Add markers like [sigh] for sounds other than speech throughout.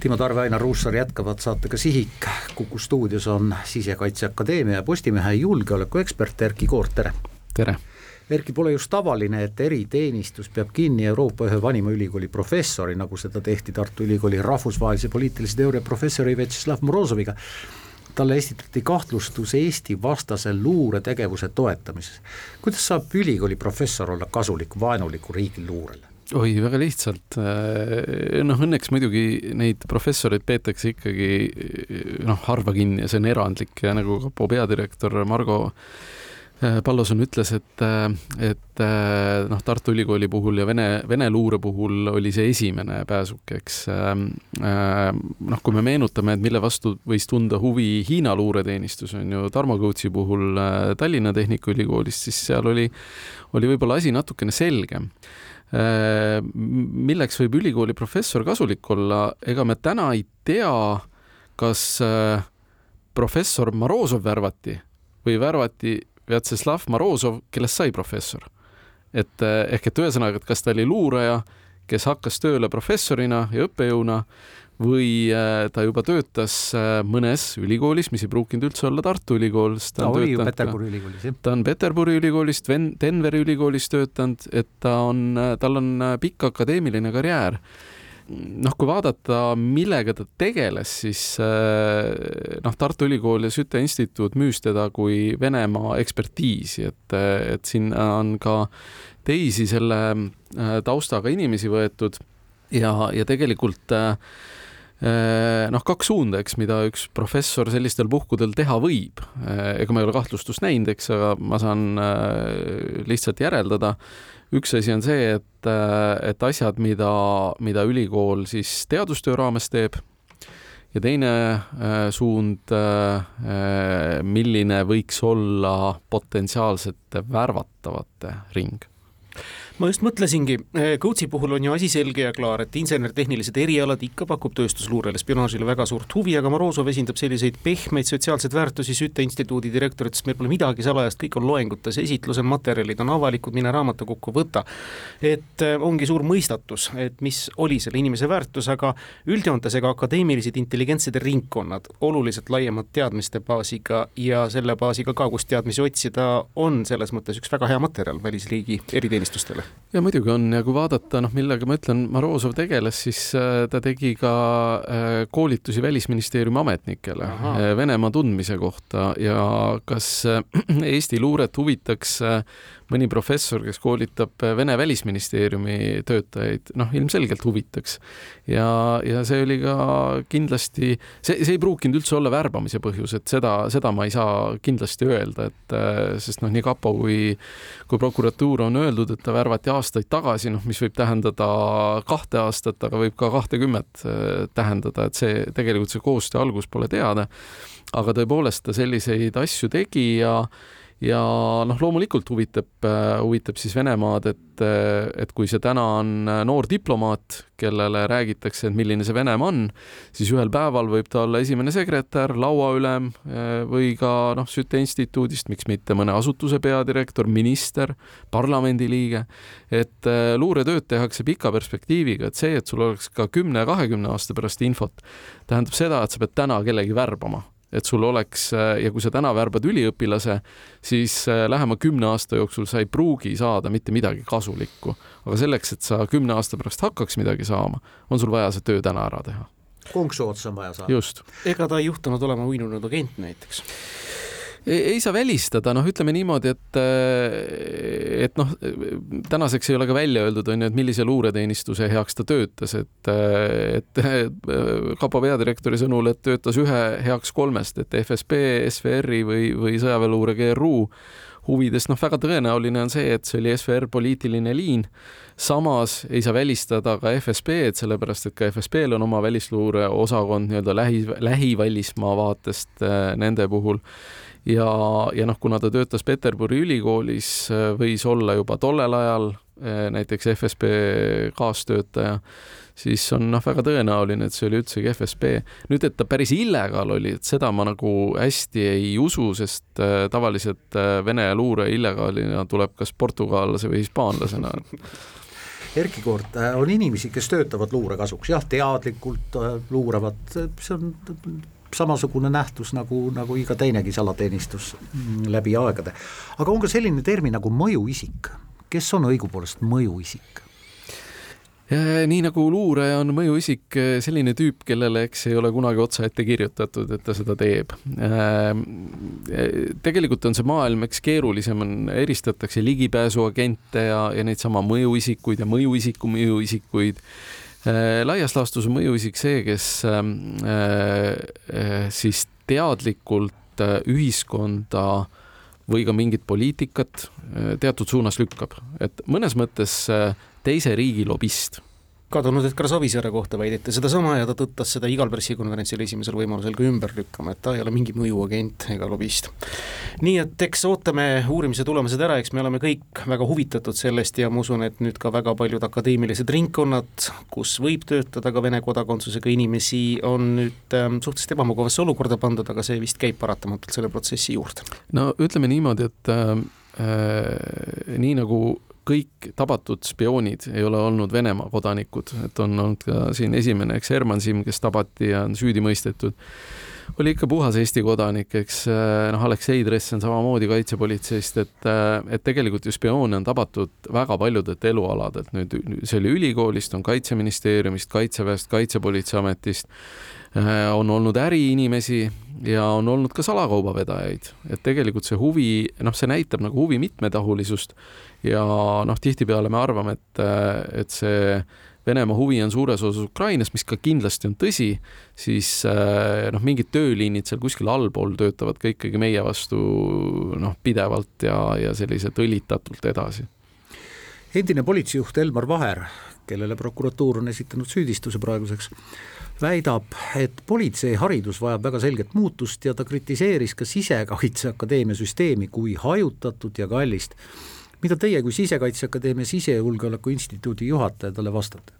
Timo Tarve, Ainar Ruussaar jätkavad saatega Sihik, Kuku stuudios on Sisekaitseakadeemia ja Postimehe julgeolekuekspert Erkki Koort, tere! tere! Erkki, pole just tavaline, et eriteenistus peab kinni Euroopa ühe vanima ülikooli professori, nagu seda tehti Tartu Ülikooli rahvusvahelise poliitilise teooria professori Vjatšeslav Morozoviga. talle esitati kahtlustus Eesti vastase luuretegevuse toetamises. kuidas saab ülikooli professor olla kasulik vaenuliku riigi luurele? Oi, väga lihtsalt, äh, noh õnneks muidugi neid professoreid peetakse ikkagi noh, harva kinni ja see on erandlik ja nagu kapo peadirektor Margo äh, Palloson ütles, et, äh, et noh, Tartu Ülikooli puhul ja Vene, Vene luure puhul oli see esimene pääsuke, eks. noh, kui me meenutame, et mille vastu võis tunda huvi Hiina luureteenistus, on ju, Tarmo Kõutsi puhul Tallinna Tehnikaülikoolist, siis seal oli, oli võib-olla asi natukene selgem Äh, milleks võib ülikooli professor kasulik olla, ega me täna ei tea, kas äh, professor Morozov värvati või värvati Vjatšeslav Morozov, kellest sai professor. et äh, ehk et ühesõnaga, et kas ta oli luuraja, kes hakkas tööle professorina ja õppejõuna või äh, ta juba töötas äh, mõnes ülikoolis, mis ei pruukinud üldse olla Tartu Ülikool, sest ta, ta oli ju Peterburi ülikoolis, jah? ta on Peterburi ülikoolist, Denveri ülikoolis töötanud, et ta on, tal on äh, pikk akadeemiline karjäär noh, kui vaadata, millega ta tegeles, siis noh, Tartu Ülikool ja Süte instituut müüs teda kui Venemaa ekspertiisi, et, et sinna on ka teisi selle taustaga inimesi võetud ja, ja tegelikult äh, Äh, noh, kaks suunda, eks, mida üks professor sellistel puhkudel teha võib. Äh, ega ma ei ole kahtlustust näinud, eks, aga ma saan äh, lihtsalt järeldada. üks asi on see, et, et asjad, mida, mida ülikool siis teadustöö raames teeb ja teine suund, milline võiks olla potentsiaalsete värvatavate ring ma just mõtlesingi, eh, Kõutsi puhul on ju asi selge ja klaar, et insener-tehnilised erialad ikka pakub tööstusluurele, spionaažile väga suurt huvi, aga Morozov esindab selliseid pehmeid sotsiaalseid väärtusi, Süte instituudi direktor ütles, meil pole midagi salajast, kõik on loengutes, esitlusel materjalid on avalikud, mine raamatukokku võta. et eh, ongi suur mõistatus, et mis oli selle inimese väärtus, aga üldjoontes ega akadeemilised intelligentsed ringkonnad oluliselt laiemad teadmiste baasiga ja selle baasiga ka, kust teadmisi otsida, on selles mõttes üks väga hea materjal välisriigi eriteenistustele ja muidugi on ja kui vaadata, noh, millega ma ütlen, Morozov tegeles, siis äh, ta tegi ka äh, koolitusi Välisministeeriumi ametnikele Aha. Äh, Venemaa tundmise kohta ja kas [clears throat] Eesti luuret huvitaks mõni professor, kes koolitab Vene välisministeeriumi töötajaid, noh, ilmselgelt huvitaks. ja, ja see oli ka kindlasti, see, see ei pruukinud üldse olla värbamise põhjus, et seda, seda ma ei saa kindlasti öelda, et sest noh, nii kapo kui, kui prokuratuur on öeldud, et ta värvati aastaid tagasi, noh, mis võib tähendada kahte aastat, aga võib ka kahtekümmet äh, tähendada, et see tegelikult see koostöö algus pole teada. aga tõepoolest ta selliseid asju tegi ja ja noh, loomulikult huvitab, äh, huvitab siis Venemaad, et, äh, et kui see täna on äh, noor diplomaat, kellele räägitakse, et milline see Venemaa on, siis ühel päeval võib ta olla esimene sekretär, lauaülem või ka noh, Süte instituudist, miks mitte mõne asutuse peadirektor, minister, parlamendiliige. et luuretööd tehakse pika perspektiiviga, et see, et sul oleks ka kümne, kahekümne aasta pärast infot, tähendab seda, et sa pead täna kellegi värbama et sul oleks ja kui sa täna värbad üliõpilase, siis äh, lähema kümne aasta jooksul sa ei pruugi saada mitte midagi kasulikku. aga selleks, et sa kümne aasta pärast hakkaks midagi saama, on sul vaja see töö täna ära teha. konksu otsa on vaja saada. just. ega ta ei juhtunud olema uinunud agent näiteks ei, ei saa välistada, noh, ütleme niimoodi, et, et noh, tänaseks ei ole ka välja öeldud, on ju, et millise luureteenistuse heaks ta töötas, et, et kapo peadirektori sõnul, et töötas ühe heaks kolmest, et FSB, SVR-i või, või sõjaväeluure GRU huvides, noh, väga tõenäoline on see, et see oli SVR poliitiline liin. samas ei saa välistada ka FSB-d, sellepärast et ka FSB-l on oma välisluureosakond nii-öelda lähi, lähivälismaa vaatest nende puhul ja, ja noh, kuna ta töötas Peterburi ülikoolis, äh, võis olla juba tollel ajal äh, näiteks FSB kaastöötaja, siis on noh, väga tõenäoline, et see oli üldsegi FSB. nüüd, et ta päris illegaal oli, et seda ma nagu hästi ei usu, sest äh, tavaliselt Vene luure illegaalina tuleb kas portugallase või hispaanlasena [laughs] Erkki Koort, on inimesi, kes töötavad luure kasuks, jah, teadlikult luuravad, see on samasugune nähtus nagu, nagu iga teinegi salateenistus mm, läbi aegade. aga on ka selline termin nagu mõjuisik, kes on õigupoolest mõjuisik? nii nagu luuraja on mõjuisik selline tüüp, kellele eks ei ole kunagi otsa ette kirjutatud, et ta seda teeb. tegelikult on see maailm, eks keerulisem on, eristatakse ligipääsuagente ja, ja neid sama mõjuisikuid ja mõjuisiku mõjuisikuid laias laastus on mõjuisik see, kes siis teadlikult ühiskonda või ka mingit poliitikat teatud suunas lükkab, et mõnes mõttes teise riigi lobist kadunud Edgar Savisaare kohta väideti sedasama ja ta tõttas seda igal pressikonverentsil esimesel võimalusel ka ümber lükkama, et ta ei ole mingi mõjuagent ega lobist. nii et eks ootame uurimise tulemused ära, eks me oleme kõik väga huvitatud sellest ja ma usun, et nüüd ka väga paljud akadeemilised ringkonnad, kus võib töötada ka Vene kodakondsusega inimesi, on nüüd ähm, suhteliselt ebamugavasse olukorda pandud, aga see vist käib paratamatult selle protsessi juurde. no ütleme niimoodi, et äh, äh nii nagu kõik tabatud spioonid ei ole olnud Venemaa kodanikud, et on olnud ka siin esimene, eks Herman Simm, kes tabati ja on süüdi mõistetud, oli ikka puhas Eesti kodanik, eks noh, Aleksei Dress on samamoodi kaitsepolitseist, et, et tegelikult ju spioone on tabatud väga paljudelt elualadelt, nüüd see oli ülikoolist, on Kaitseministeeriumist, Kaitseväest, Kaitsepolitseiametist, on olnud äriinimesi ja on olnud ka salakaubavedajaid, et tegelikult see huvi, noh, see näitab nagu huvi mitmetahulisust ja noh, tihtipeale me arvame, et, et see Venemaa huvi on suures osas Ukrainas, mis ka kindlasti on tõsi, siis noh, mingid tööliinid seal kuskil allpool töötavad ka ikkagi meie vastu noh, pidevalt ja, ja selliselt õlitatult edasi. endine politseijuht Elmar Vaher, kellele prokuratuur on esitanud süüdistuse praeguseks, väidab, et politseiharidus vajab väga selget muutust ja ta kritiseeris ka Sisekaitseakadeemia süsteemi kui hajutatud ja kallist mida teie kui Sisekaitseakadeemia Sisejulgeoleku Instituudi juhataja talle vastate?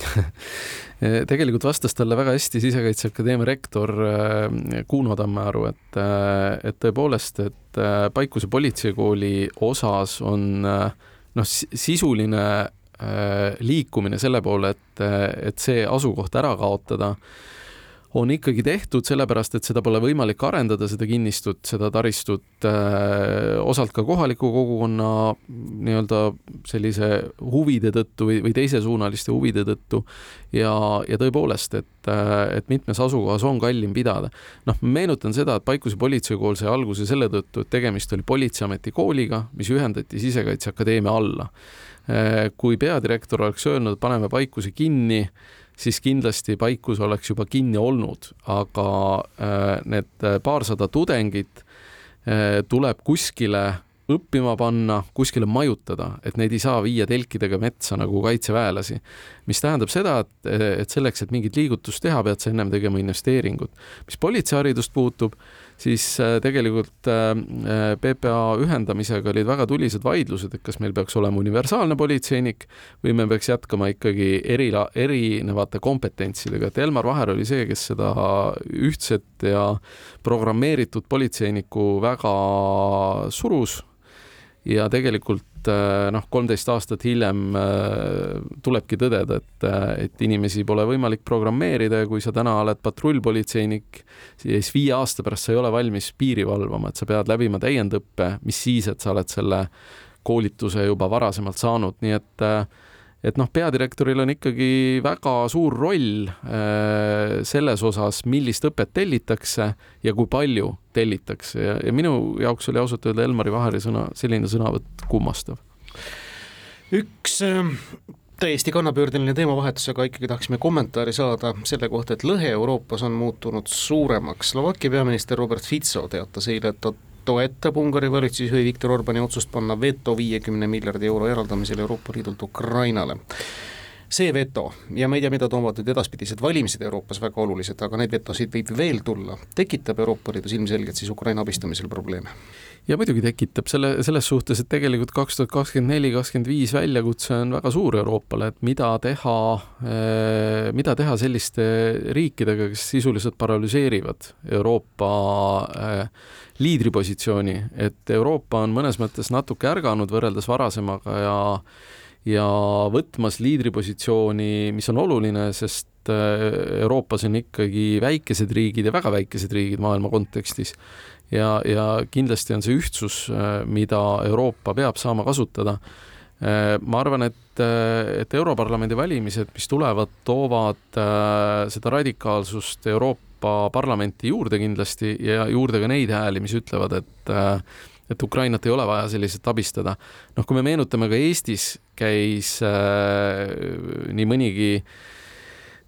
[laughs] tegelikult vastas talle väga hästi Sisekaitseakadeemia rektor äh, Kuno Tammearu, et, äh, et tõepoolest, et Paikuse politseikooli osas on noh, sisuline liikumine selle poole, et, et see asukoht ära kaotada on ikkagi tehtud sellepärast, et seda pole võimalik arendada, seda kinnistut, seda taristut äh, osalt ka kohaliku kogukonna nii-öelda sellise huvide tõttu või, või teisesuunaliste huvide tõttu. ja, ja tõepoolest, et, äh, et mitmes asukohas on kallim pidada. noh, meenutan seda, et Paikuse politseikool sai alguse selle tõttu, et tegemist oli Politseiameti kooliga, mis ühendati Sisekaitseakadeemia alla. Äh, kui peadirektor oleks öelnud, paneme Paikuse kinni siis kindlasti Paikus oleks juba kinni olnud, aga äh, need paarsada tudengit äh, tuleb kuskile õppima panna, kuskile majutada, et neid ei saa viia telkidega metsa nagu kaitseväelasi. mis tähendab seda, et, et selleks, et mingit liigutust teha, pead sa ennem tegema investeeringut. mis politseiharidust puutub, siis äh, tegelikult äh, äh, PPA ühendamisega olid väga tulised vaidlused, et kas meil peaks olema universaalne politseinik või me peaks jätkama ikkagi eri, erinevate kompetentsidega, et Elmar Vaher oli see, kes seda ühtset ja programmeeritud politseinikku väga surus ja tegelikult noh, kolmteist aastat hiljem äh, tulebki tõdeda, et, äh, et inimesi pole võimalik programmeerida ja kui sa täna oled patrullpolitseinik, siis viie aasta pärast sa ei ole valmis piiri valvama, et sa pead läbima täiendõppe, mis siis, et sa oled selle koolituse juba varasemalt saanud, nii et äh, et noh, peadirektoril on ikkagi väga suur roll äh, selles osas, millist õpet tellitakse ja kui palju tellitakse ja, ja minu jaoks oli ausalt öelda Elmari Vaheri sõna, selline sõnavõtt kummastav. üks äh, täiesti kannapöördeline teemavahetus, aga ikkagi tahaksime kommentaari saada selle kohta, et lõhe Euroopas on muutunud suuremaks. Slovakkia peaminister Robert Fico teatas eile, et ta toetab Ungari valitsusjuhi Viktor Orbani otsust panna veto viiekümne miljardi euro eraldamisel Euroopa Liidult Ukrainale see veto ja ma ei tea, mida toovad nüüd edaspidised valimised Euroopas väga olulised, aga neid vetosid võib veel tulla, tekitab Euroopa Liidus ilmselgelt siis Ukraina abistamisel probleeme? ja muidugi tekitab selle, selles suhtes, et tegelikult kaks tuhat kakskümmend neli, kakskümmend viis väljakutse on väga suur Euroopale, et mida teha, eh, mida teha selliste riikidega, kes sisuliselt paralüseerivad Euroopa eh, liidripositsiooni, et Euroopa on mõnes mõttes natuke ärganud võrreldes varasemaga ja ja võtmas liidripositsiooni, mis on oluline, sest Euroopas on ikkagi väikesed riigid ja väga väikesed riigid maailma kontekstis. Ja, ja kindlasti on see ühtsus, mida Euroopa peab saama kasutada. Äh, ma arvan, et, äh, et Europarlamendi valimised, mis tulevad, toovad äh, seda radikaalsust Euroopa Parlamenti juurde kindlasti ja juurde ka neid hääli, mis ütlevad, et et Ukrainat ei ole vaja selliselt abistada. noh, kui me meenutame ka Eestis käis äh, nii mõnigi äh,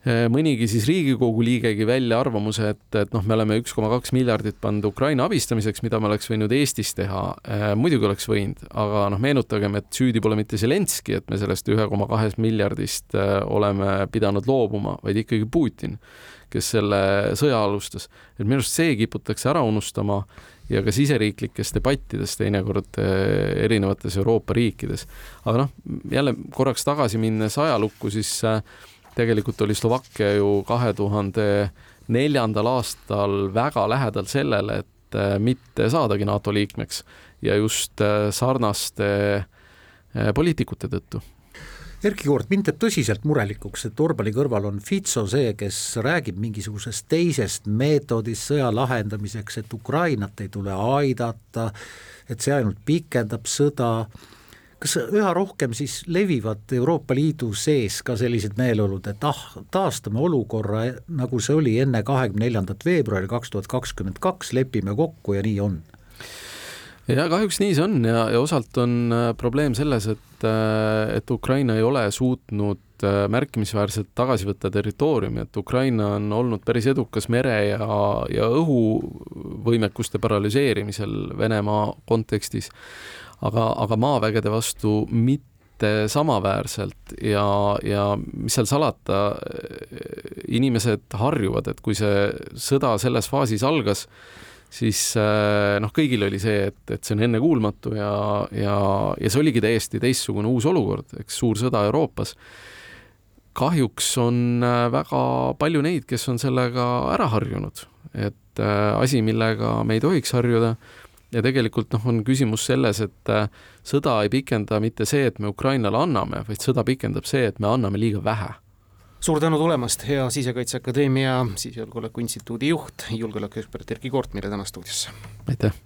mõnigi siis Riigikogu liigegi välja arvamuse, et, et noh, me oleme üks koma kaks miljardit pannud Ukraina abistamiseks, mida me oleks võinud Eestis teha. Äh, muidugi oleks võinud, aga noh, meenutagem, et süüdi pole mitte Zelenskõi, et me sellest ühe koma kahest miljardist äh, oleme pidanud loobuma, vaid ikkagi Putin, kes selle sõja alustas. et minu arust see kiputakse ära unustama ja ka siseriiklikes debattides teinekord erinevates Euroopa riikides. aga noh, jälle korraks tagasi minnes ajalukku, siis äh, tegelikult oli Slovakkia ju kahe tuhande neljandal aastal väga lähedal sellele, et äh, mitte saadagi NATO liikmeks ja just äh, sarnaste äh, poliitikute tõttu. Erkki Koort, mind teeb tõsiselt murelikuks, et Orbani kõrval on Fitso see, kes räägib mingisugusest teisest meetodist sõja lahendamiseks, et Ukrainat ei tule aidata, et see ainult pikendab sõda kas üha rohkem siis levivad Euroopa Liidu sees ka sellised meeleolud, et ah, taastame olukorra, nagu see oli enne kahekümne neljandat veebruari kaks tuhat kakskümmend kaks, lepime kokku ja nii on? ja kahjuks nii see on ja, ja osalt on äh, probleem selles, et, äh, et Ukraina ei ole suutnud äh, märkimisväärselt tagasi võtta territooriumi, et Ukraina on olnud päris edukas mere ja, ja õhuvõimekuste paralüseerimisel Venemaa kontekstis aga, aga maavägede vastu mitte samaväärselt ja, ja mis seal salata, inimesed harjuvad, et kui see sõda selles faasis algas, siis eh, noh, kõigil oli see, et, et see on ennekuulmatu ja, ja, ja see oligi täiesti teistsugune uus olukord, eks suur sõda Euroopas. kahjuks on eh, väga palju neid, kes on sellega ära harjunud, et asi, millega me ei tohiks harjuda ja tegelikult noh, on küsimus selles, et äh, sõda ei pikenda mitte see, et me Ukrainale anname, vaid sõda pikendab see, et me anname liiga vähe suur tänu tulemast, hea Sisekaitseakadeemia Sisejulgeoleku Instituudi juht, julgeolekuekspert Erkki Koort meile täna stuudiosse. aitäh!